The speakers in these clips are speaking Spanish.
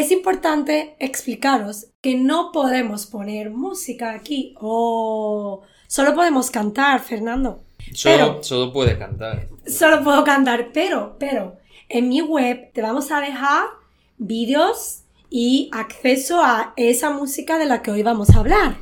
Es importante explicaros que no podemos poner música aquí o solo podemos cantar, Fernando. Solo, Pero- solo puede cantar. Solo puedo cantar, pero, pero, en mi web te vamos a dejar vídeos y acceso a esa música de la que hoy vamos a hablar.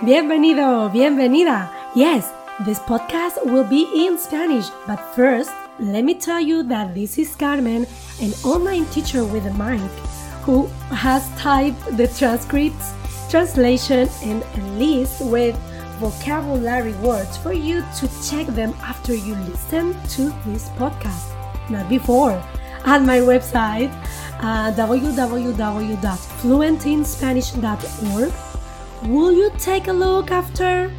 Bienvenido, bienvenida. Yes, this podcast will be in Spanish, but first, let me tell you that this is Carmen, an online teacher with a mic, who has typed the transcripts, translation, and a list with vocabulary words for you to check them after you listen to this podcast, not before. At my website, uh, www.fluentinspanish.org, Will you take a look after?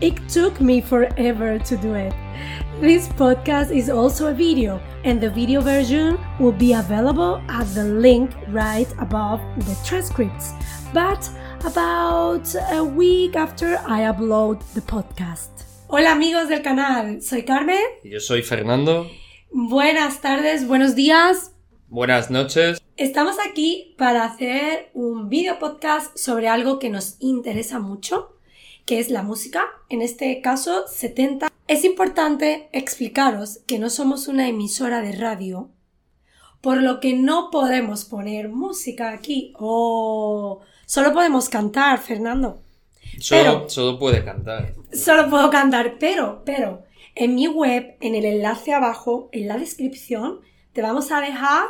It took me forever to do it. This podcast is also a video, and the video version will be available at the link right above the transcripts, but about a week after I upload the podcast. Hola amigos del canal, soy Carmen. Y Yo soy Fernando. Buenas tardes, buenos días, Buenas noches. Estamos aquí para hacer un video podcast sobre algo que nos interesa mucho, que es la música, en este caso 70. Es importante explicaros que no somos una emisora de radio, por lo que no podemos poner música aquí o solo podemos cantar, Fernando. Solo, Pero- solo puede cantar. Solo puedo cantar, pero, pero, en mi web, en el enlace abajo, en la descripción, te vamos a dejar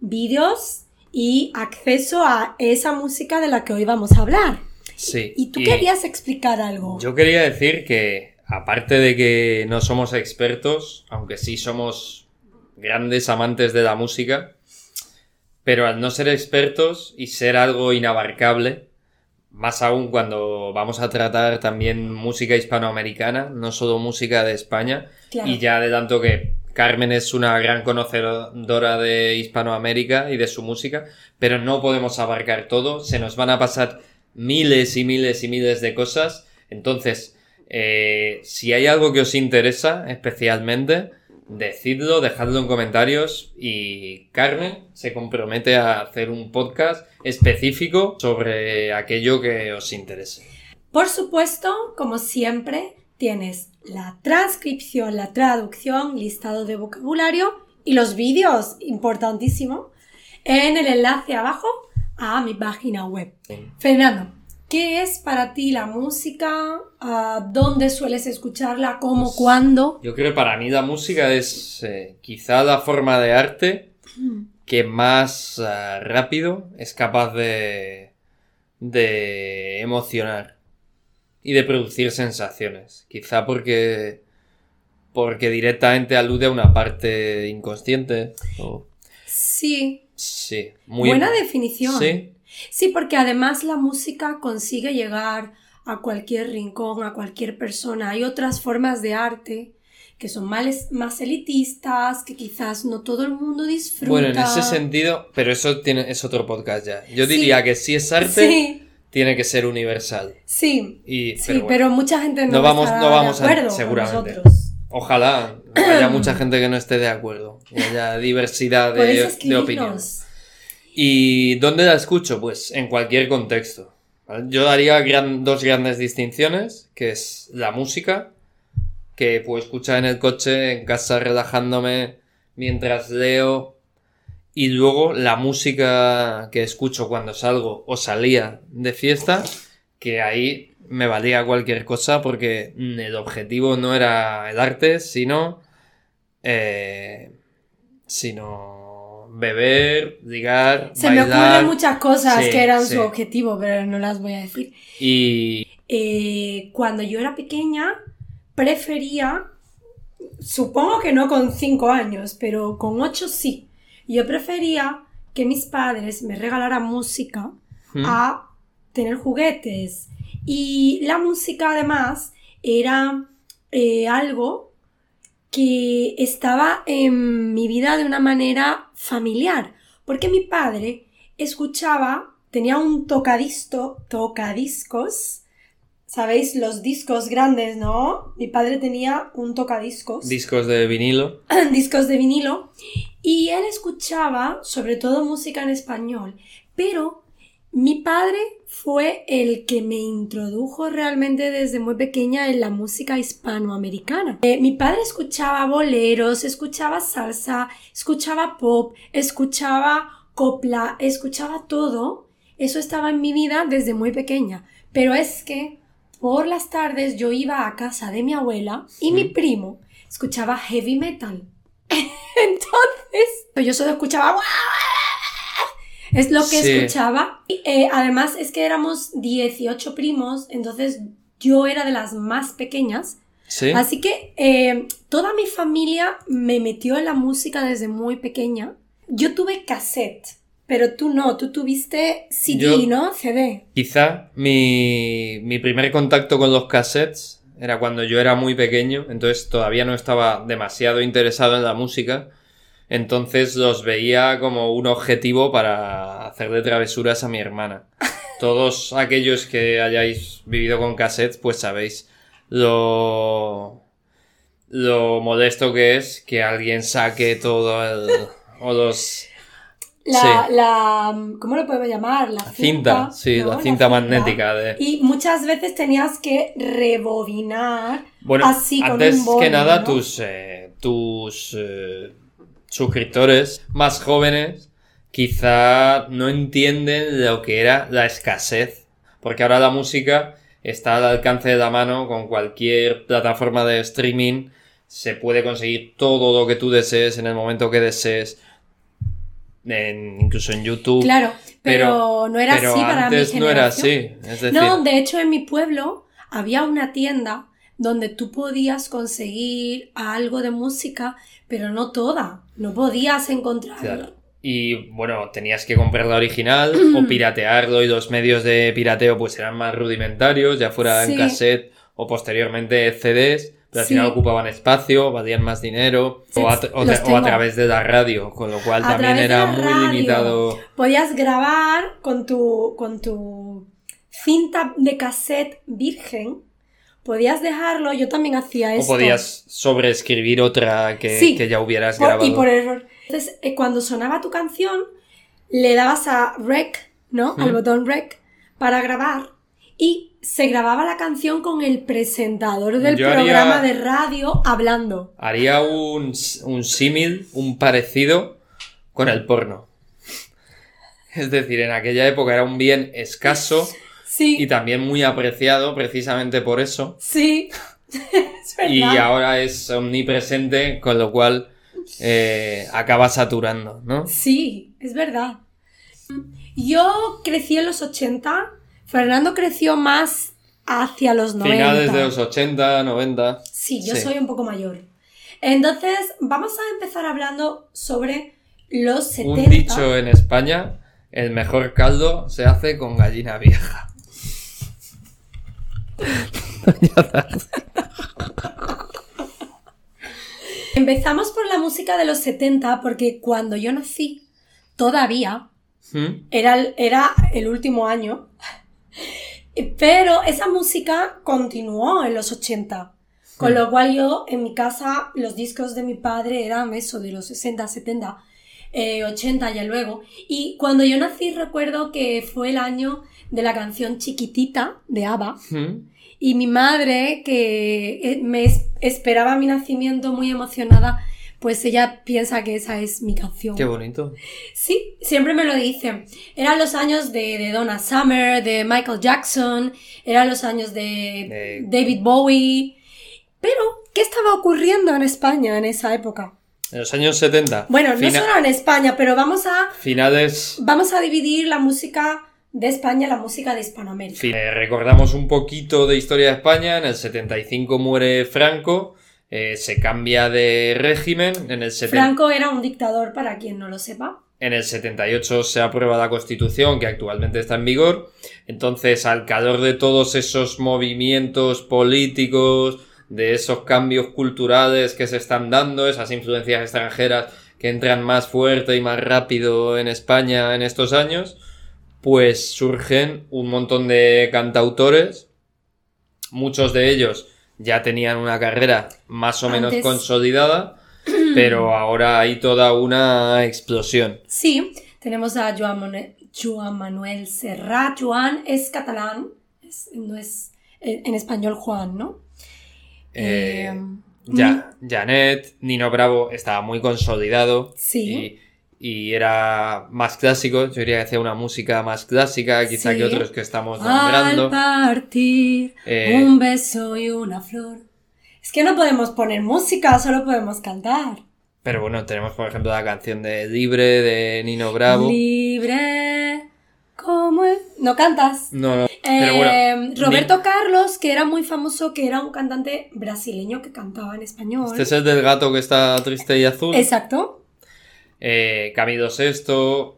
vídeos y acceso a esa música de la que hoy vamos a hablar. Sí. Y tú querías explicar algo. Yo quería decir que, aparte de que no somos expertos, aunque sí somos grandes amantes de la música, pero al no ser expertos y ser algo inabarcable, más aún cuando vamos a tratar también música hispanoamericana, no solo música de España, Claro. y ya adelanto que Carmen es una gran conocedora de Hispanoamérica y de su música, pero no podemos abarcar todo, se nos van a pasar miles y miles y miles de cosas. Entonces, eh, si hay algo que os interesa especialmente, decidlo, dejadlo en comentarios y Carmen se compromete a hacer un podcast específico sobre aquello que os interese. Por supuesto, como siempre, tienes la transcripción, la traducción, listado de vocabulario y los vídeos, importantísimo, en el enlace abajo a mi página web. Fernando, ¿qué es para ti la música? Ah, ¿Dónde sueles escucharla? ¿Cómo? ¿Cuándo? Yo creo que para mí la música es eh, quizá la forma de arte que más eh, rápido es capaz de, de emocionar y de producir sensaciones. Quizá porque, porque directamente alude a una parte inconsciente. o- Sí, sí, muy buena definición. Sí, Sí, porque además la música consigue llegar a cualquier rincón, a cualquier persona. Hay otras formas de arte que son más, más elitistas, que quizás no todo el mundo disfruta. bueno, en ese sentido, pero eso tiene, es otro podcast ya. Yo Sí. diría que si es arte, Sí, tiene que ser universal. sí, Y, sí, pero mucha gente no, No vamos- estará no vamos a- de acuerdo con seguramente. nosotros. Ojalá haya mucha gente que no esté de acuerdo. Y haya diversidad de, opiniones. ¿Y dónde la escucho? Pues en cualquier contexto. ¿vale? Yo daría gran- dos grandes distinciones, que es la música, que puedo escuchar en el coche, en casa relajándome, mientras leo, y luego la música que escucho cuando salgo o salía de fiesta, que ahí me valía cualquier cosa porque el objetivo no era el arte, sino... eh, sino beber, ligar, Se me ocurren muchas cosas Sí, que eran sí. su objetivo, pero no las voy a decir. y Eh, cuando yo era pequeña, prefería, supongo que no con 5 años, pero con 8 sí. Yo prefería que mis padres me regalaran música a tener juguetes. Y la música además era eh, algo que estaba en mi vida de una manera familiar, porque mi padre escuchaba, tenía un tocadisto, tocadiscos ¿sabéis? Los discos grandes, ¿no? Mi padre tenía un tocadiscos. Discos de vinilo. discos de vinilo. Y él escuchaba sobre todo música en español. Pero mi padre fue el que me introdujo realmente desde muy pequeña en la música hispanoamericana. Eh, mi padre escuchaba boleros, escuchaba salsa, escuchaba pop, escuchaba copla, escuchaba todo. Eso estaba en mi vida desde muy pequeña. Pero es que por las tardes yo iba a casa de mi abuela y mi primo escuchaba heavy metal. Entonces, yo solo escuchaba es lo que escuchaba. Eh, además es que éramos 18 primos, entonces yo era de las más pequeñas. Así que eh, toda mi familia me metió en la música desde muy pequeña. Yo tuve cassette, pero tú no, tú tuviste CD, ¿no? CD. Quizá mi, mi primer contacto con los cassettes era cuando yo era muy pequeño, entonces todavía no estaba demasiado interesado en la música. Entonces los veía como un objetivo para hacer de travesuras a mi hermana. Todos aquellos que hayáis vivido con cassettes, pues sabéis lo, lo modesto que es que alguien saque todo el, o los... La, la, ¿cómo lo podemos llamar? La cinta, sí, la cinta magnética. De... Y muchas veces tenías que rebobinar bueno, así antes con un que nada tus, eh, tus eh, suscriptores más jóvenes quizá no entienden lo que era la escasez. Porque ahora la música está al alcance de la mano con cualquier plataforma de streaming. Se puede conseguir todo lo que tú desees en el momento que desees. incluso en YouTube. Claro, pero, no era así para antes no era así. No, de hecho en mi pueblo había una tienda donde tú podías conseguir algo de música, pero no toda. No podías encontrarla. Y bueno, tenías que comprar la original o piratearlo y los medios de pirateo pues eran más rudimentarios, ya fuera en cassette o posteriormente CDs, pero al final ocupaban espacio, valían más dinero o, a, través de la radio, con lo cual también era muy limitado. Podías grabar con tu, con tu cinta de cassette virgen podías dejarlo, yo también hacía eso. O podías sobreescribir otra que, que ya hubieras grabado. Y por error. Entonces, eh, cuando sonaba tu canción, le dabas a rec, ¿no? Al botón rec para grabar y se grababa la canción con el presentador del programa de radio hablando. Haría un, un símil, un parecido con el porno. Es decir, en aquella época era un bien escaso y también muy apreciado precisamente por eso. Sí. Y ahora es omnipresente, con lo cual eh, acaba saturando, ¿no? Sí, es verdad. Yo crecí en los 80, Fernando creció más hacia los 90. Finales de los 80, 90. Sí, yo soy un poco mayor. Entonces, vamos a empezar hablando sobre los 70. Un dicho en España, el mejor caldo se hace con gallina vieja. Empezamos por la música de los 70 porque cuando yo nací, todavía, ¿Mm? era, era el último año, pero esa música continuó en los 80. Con ¿Mm? lo cual yo, en mi casa, los discos de mi padre eran eso, de los 60, 70, 80 ya luego. Y cuando yo nací recuerdo que fue el año de la canción Chiquitita de ABBA. Y mi madre, que eh, me esperaba mi nacimiento muy emocionada, pues ella piensa que esa es mi canción. Qué bonito. Sí, siempre me lo dice. Eran los años de, de Donna Summer, de Michael Jackson, eran los años de David Bowie. Pero, ¿qué estaba ocurriendo en España en esa época? En los años 70. Bueno, no solo en España, pero vamos a... Finales... Vamos a dividir la música de España la música de Hispanoamérica. Eh, recordamos un poquito de historia de España. En el 75 muere Franco. Eh, se cambia de régimen. En el Franco era un dictador, para quien no lo sepa. En el 78 se aprueba la Constitución, que actualmente está en vigor. Entonces, al calor de todos esos movimientos políticos, de esos cambios culturales que se están dando, esas influencias extranjeras que entran más fuerte y más rápido en España en estos años, pues surgen un montón de cantautores muchos de ellos ya tenían una carrera más o menos Antes. consolidada, pero ahora hay toda una explosión. Sí, tenemos a Joan, Joan Manuel Serrat. Joan es catalán, es- no es en en español Juan, ¿no? Eh, Eh, ya, Janet, Nino Bravo estaba muy consolidado. Sí. Y, y era más clásico, yo diría que hacía una música más clásica, quizá Sí. que otros que estamos Al nombrando. partir, Eh, un beso y una flor. Es que no podemos poner música, solo podemos cantar. Pero bueno, tenemos por ejemplo la canción de Libre de Nino Bravo. Libre como el... ¿No cantas? No, no. Bueno, Ni- Roberto Carlos, que era muy famoso, que era un cantante brasileño que cantaba en español. Este es el del gato que está triste y azul. Exacto. Eh, Camilo VI,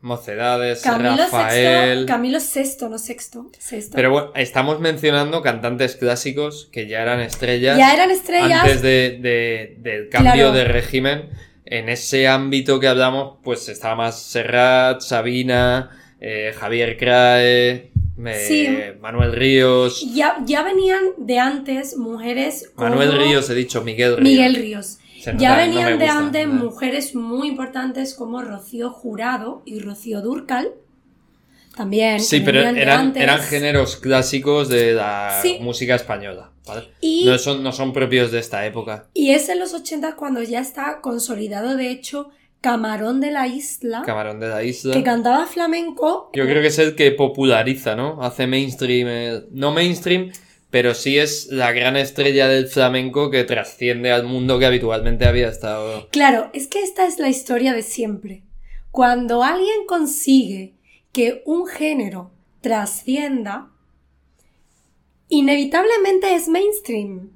Mocedades, Camilo Rafael. VI, Camilo VI, no sexto. sexto. Pero bueno, estamos mencionando cantantes clásicos que ya eran estrellas. ya eran estrellas. Antes de, de- del cambio Claro. de régimen. En ese ámbito que hablamos, pues estaba más Serrat, Sabina, eh, Javier Crae, Sí. Manuel Ríos. Ya, ya venían de antes mujeres como Manuel Ríos, he dicho, Miguel Ríos. Miguel Ríos. Ya no venían de gusta, antes ¿no? mujeres muy importantes como Rocío Jurado y Rocío Durcal. También. Sí, pero eran, eran géneros clásicos de la Sí. música española. ¿vale? Y, No, son, no son propios de esta época. y es en los 80 cuando ya está consolidado, de hecho, Camarón de la Isla, Camarón de la Isla. que cantaba flamenco. Yo creo que es el que populariza, ¿no? Hace mainstream. eh, no mainstream, pero sí es la gran estrella del flamenco que trasciende al mundo que habitualmente había estado. Claro, es que esta es la historia de siempre. Cuando alguien consigue que un género trascienda, inevitablemente es mainstream.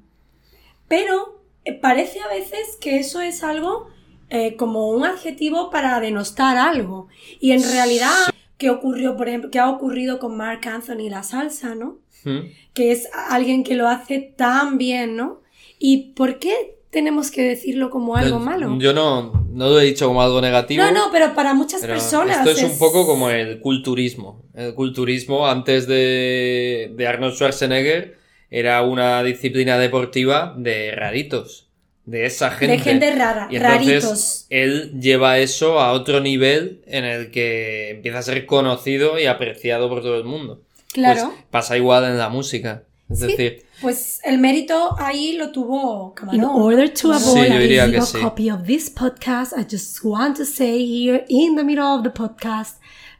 Pero eh, parece a veces que eso es algo eh, como un adjetivo para denostar algo. Y en realidad, ¿qué ocurrió, por ejemplo, qué ha ocurrido con Mark Anthony la salsa, ¿no? ¿Mm? que es alguien que lo hace tan bien, ¿no? ¿Y por qué tenemos que decirlo como algo Yo- malo? Yo no, no lo he dicho como algo negativo. no, no, pero para muchas pero personas. esto es, un poco como el culturismo. El culturismo antes de, de Arnold Schwarzenegger era una disciplina deportiva de raritos. De esa gente. de gente rara, Y entonces raritos. él lleva eso a otro nivel en el que empieza a ser conocido y apreciado por todo el mundo. Claro. Pues pasa igual en la música. Es Sí. decir, Pues el mérito ahí lo tuvo Camarón. In order to avoid Sí, yo a diría que illegal sí. copy of this podcast, I just want to say here in the middle of the podcast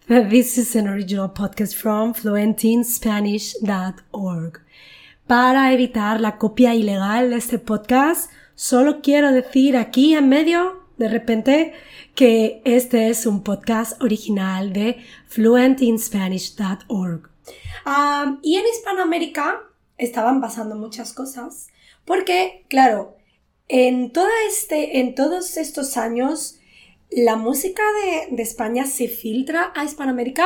that this is an original podcast from fluentinspanish.org. Para evitar la copia ilegal de este podcast, solo quiero decir aquí en medio, de repente, que este es un podcast original de fluentinspanish.org. Um, y en Hispanoamérica estaban pasando muchas cosas, porque, claro, en, toda este, en todos estos años, la música de, de España se filtra a Hispanoamérica,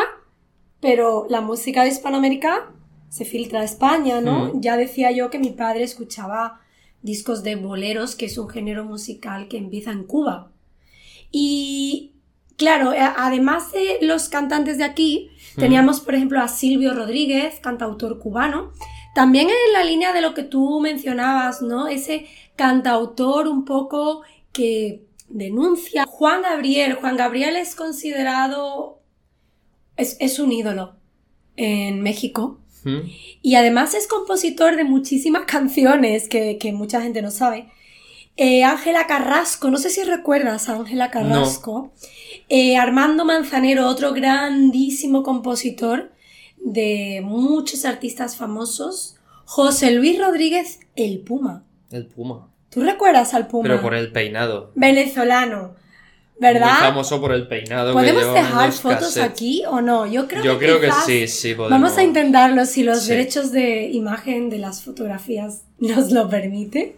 pero la música de Hispanoamérica se filtra a España, ¿no? Mm. Ya decía yo que mi padre escuchaba discos de boleros, que es un género musical que empieza en Cuba. Y claro, a- además de los cantantes de aquí, teníamos por ejemplo a Silvio Rodríguez, cantautor cubano, también en la línea de lo que tú mencionabas, ¿no? Ese cantautor un poco que denuncia. Juan Gabriel, Juan Gabriel es considerado, es, es un ídolo en México. ¿Mm? Y además es compositor de muchísimas canciones que, que mucha gente no sabe. Eh, Ángela Carrasco, no sé si recuerdas a Ángela Carrasco. Eh, Armando Manzanero, otro grandísimo compositor de muchos artistas famosos. José Luis Rodríguez, el Puma. el Puma. ¿Tú recuerdas al Puma? Pero por el peinado. Venezolano. Muy ¿Verdad? famoso por el peinado. ¿Podemos dejar fotos cassettes. aquí o no? Yo creo Yo que creo que sí, sí, podemos. Vamos a intentarlo si los Sí. derechos de imagen de las fotografías nos lo permite.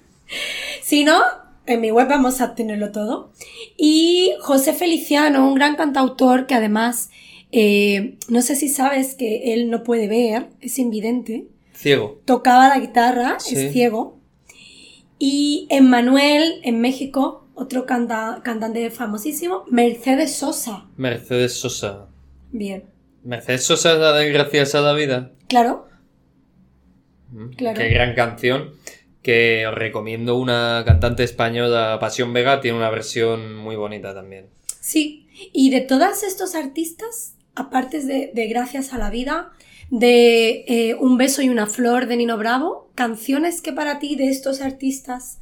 Si no, en mi web vamos a tenerlo todo. Y José Feliciano, un gran cantautor que además, eh, no sé si sabes que él no puede ver, es invidente. Ciego. Tocaba la guitarra, Sí. es ciego. Y Emmanuel, en México, otro canta- cantante famosísimo, Mercedes Sosa. Mercedes Sosa. Bien, Mercedes Sosa es la de Gracias a la vida. claro. Mm, Claro. Qué gran canción. Que os recomiendo una cantante española, Pasión Vega, tiene una versión muy bonita también. Sí, y de todos estos artistas, aparte de, de Gracias a la Vida, de eh, Un beso y una flor de Nino Bravo, canciones que para ti de estos artistas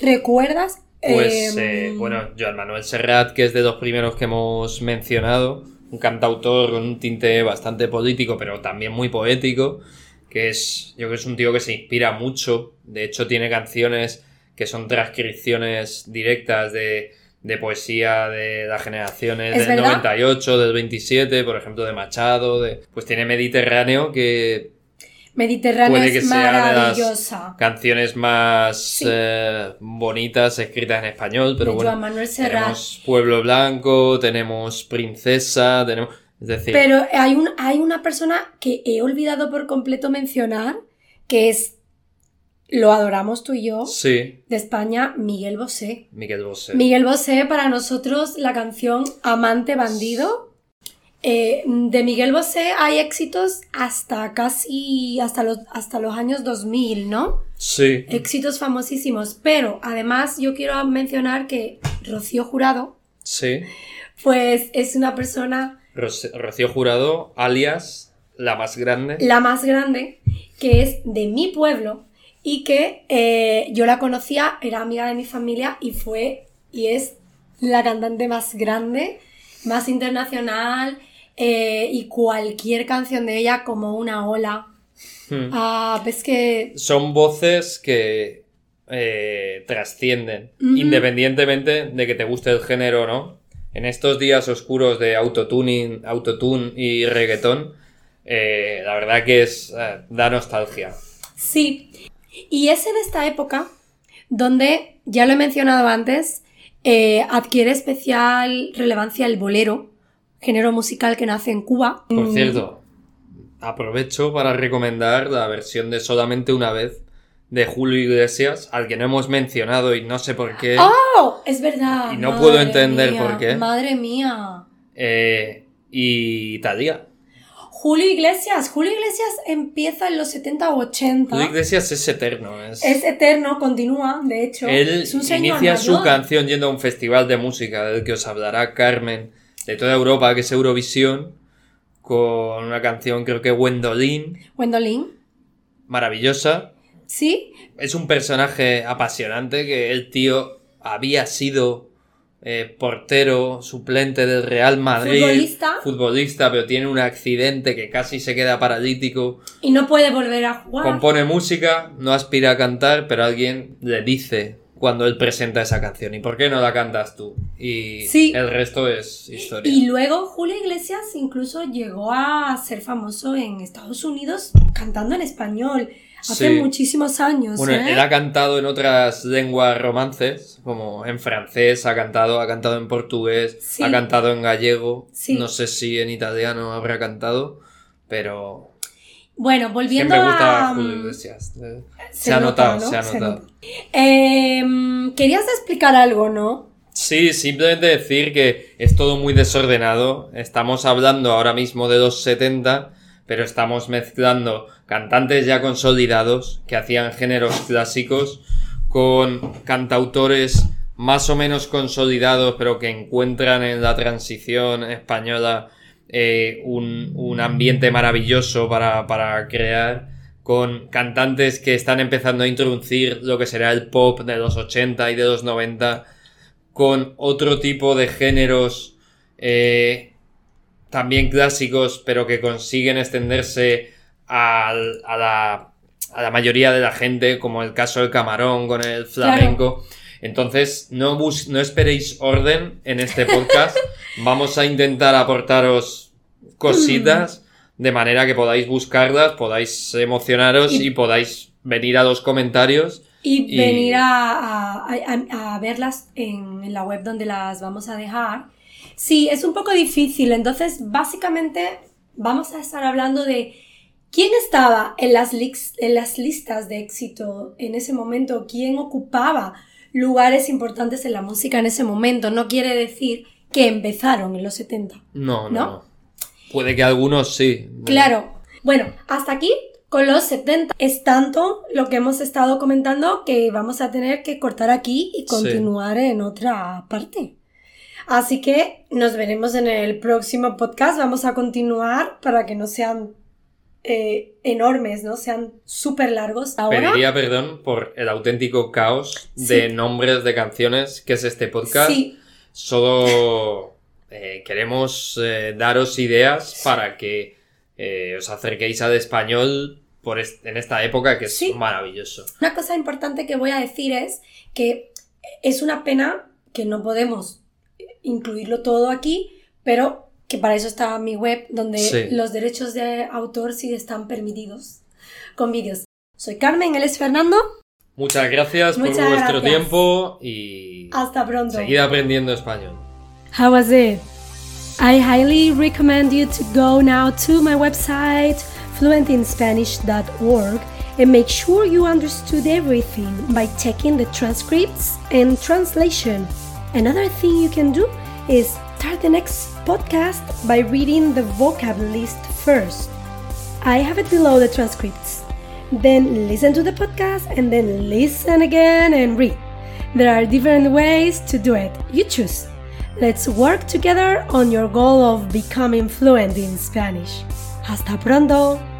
recuerdas. Pues, Em, eh, bueno, Joan Manuel Serrat, que es de los primeros que hemos mencionado, un cantautor con un tinte bastante político, pero también muy poético, que es, yo creo que es un tío que se inspira mucho, de hecho tiene canciones que son transcripciones directas de, de poesía de las generaciones ¿Es del verdad? 98, del 27, por ejemplo, de Machado, de, pues tiene Mediterráneo, que Puede que es las maravillosa. canciones más Sí. eh, bonitas escritas en español, pero de bueno. Joan Manuel Serrat. Tenemos Pueblo Blanco, tenemos Princesa, tenemos. Es decir, Pero hay, un, hay una persona que he olvidado por completo mencionar, que es, lo adoramos tú y yo, sí, de España, Miguel Bosé. Miguel Bosé. Miguel Bosé, para nosotros, la canción Amante Bandido. Eh, de Miguel Bosé hay éxitos hasta casi, hasta los, hasta los años 2000, ¿no? Sí, Éxitos famosísimos. Pero además yo quiero mencionar que Rocío Jurado, sí. pues es una persona Rocío Jurado, alias la más grande. la más grande, que es de mi pueblo y que eh, yo la conocía, era amiga de mi familia y fue y es la cantante más grande, más internacional eh, y cualquier canción de ella como una ola. Hmm. Ah, ves que Son voces que eh, trascienden, independientemente de que te guste el género o no. En estos días oscuros de autotuning, autotune y reggaetón, eh, la verdad que es eh, da nostalgia. sí. Y es en esta época donde, ya lo he mencionado antes, adquiere especial relevancia el bolero, género musical que nace en Cuba. Por Mm, cierto, aprovecho para recomendar la versión de Solamente una vez de Julio Iglesias, al que no hemos mencionado y no sé por qué. ¡Oh! Es verdad. Y no madre puedo entender mía, por qué. Madre mía. Eh, y Talía. Julio Iglesias. Julio Iglesias empieza en los 70 o 80. Julio Iglesias es eterno. Es... Es eterno, continúa, de hecho. Él es un señor inicia su canción yendo a un festival de música del que os hablará Carmen de toda Europa, que es Eurovisión, con una canción creo que Gwendolyn, Gwendolyn. maravillosa. Sí, Es un personaje apasionante que el tío había sido eh, portero suplente del Real Madrid. Futbolista. Futbolista, pero tiene un accidente que casi se queda paralítico. y no puede volver a jugar. Compone música, no aspira a cantar, pero alguien le dice cuando él presenta esa canción. ¿Y por qué no la cantas tú? Y Sí. el resto es historia. Y luego Julio Iglesias incluso llegó a ser famoso en Estados Unidos cantando en español. Hace Sí. muchísimos años. Bueno, ¿eh? él ha cantado en otras lenguas romances, como en francés ha cantado, ha cantado en portugués, Sí. ha cantado en gallego, no sé si en italiano habrá cantado, pero Bueno, volviendo siempre a. Julio. Eh, Se Se, ha nota, notado, ¿no? se ha Se notado. nota. Em, querías explicar algo, ¿no? Sí, simplemente decir que es todo muy desordenado. Estamos hablando ahora mismo de los 70, pero estamos mezclando cantantes ya consolidados que hacían géneros clásicos con cantautores más o menos consolidados, pero que encuentran en la transición española eh, un, un ambiente maravilloso para, para crear con cantantes que están empezando a introducir lo que será el pop de los 80 y de los 90 con otro tipo de géneros eh, también clásicos, pero que consiguen extenderse al- a, la, a la mayoría de la gente, como el caso del camarón con el flamenco. Entonces, no, bus no esperéis orden en este podcast. Vamos a intentar aportaros cositas de manera que podáis buscarlas, podáis emocionaros Y- y podáis venir a los comentarios. Y, Y- venir a, a- a- a verlas en, en la web donde las vamos a dejar. Sí, es un poco difícil. Entonces, básicamente, vamos a estar hablando de quién estaba en las, en las listas de éxito en ese momento, quién ocupaba lugares importantes en la música en ese momento. No quiere decir que empezaron en los 70. No, no. ¿No? no. Puede que algunos sí. Claro. Bueno, hasta aquí con los 70. Es tanto lo que hemos estado comentando que vamos a tener que cortar aquí y continuar en otra parte. Así que nos veremos en el próximo podcast. Vamos a continuar para que no sean eh, enormes, ¿no? Sean súper largos. Ahora... Pediría perdón por el auténtico caos de nombres de canciones que es este podcast. Sí. Solo eh, queremos eh, daros ideas para que os acerquéis al español por en esta época que es maravilloso. Una cosa importante que voy a decir es que es una pena que no podemos incluirlo todo aquí, pero que para eso está mi web, donde los derechos de autor sí están permitidos con vídeos. Soy Carmen, él es Fernando. Muchas gracias por vuestro tiempo y hasta pronto. Seguid aprendiendo español. How was it? I highly recommend you to go now to my website fluentinspanish.org and make sure you understood everything by checking the transcripts and translation. Another thing you can do is start the next podcast by reading the vocab list first. I have it below the transcripts. Then listen to the podcast and then listen again and read. There are different ways to do it. You choose. Let's work together on your goal of becoming fluent in Spanish. Hasta pronto!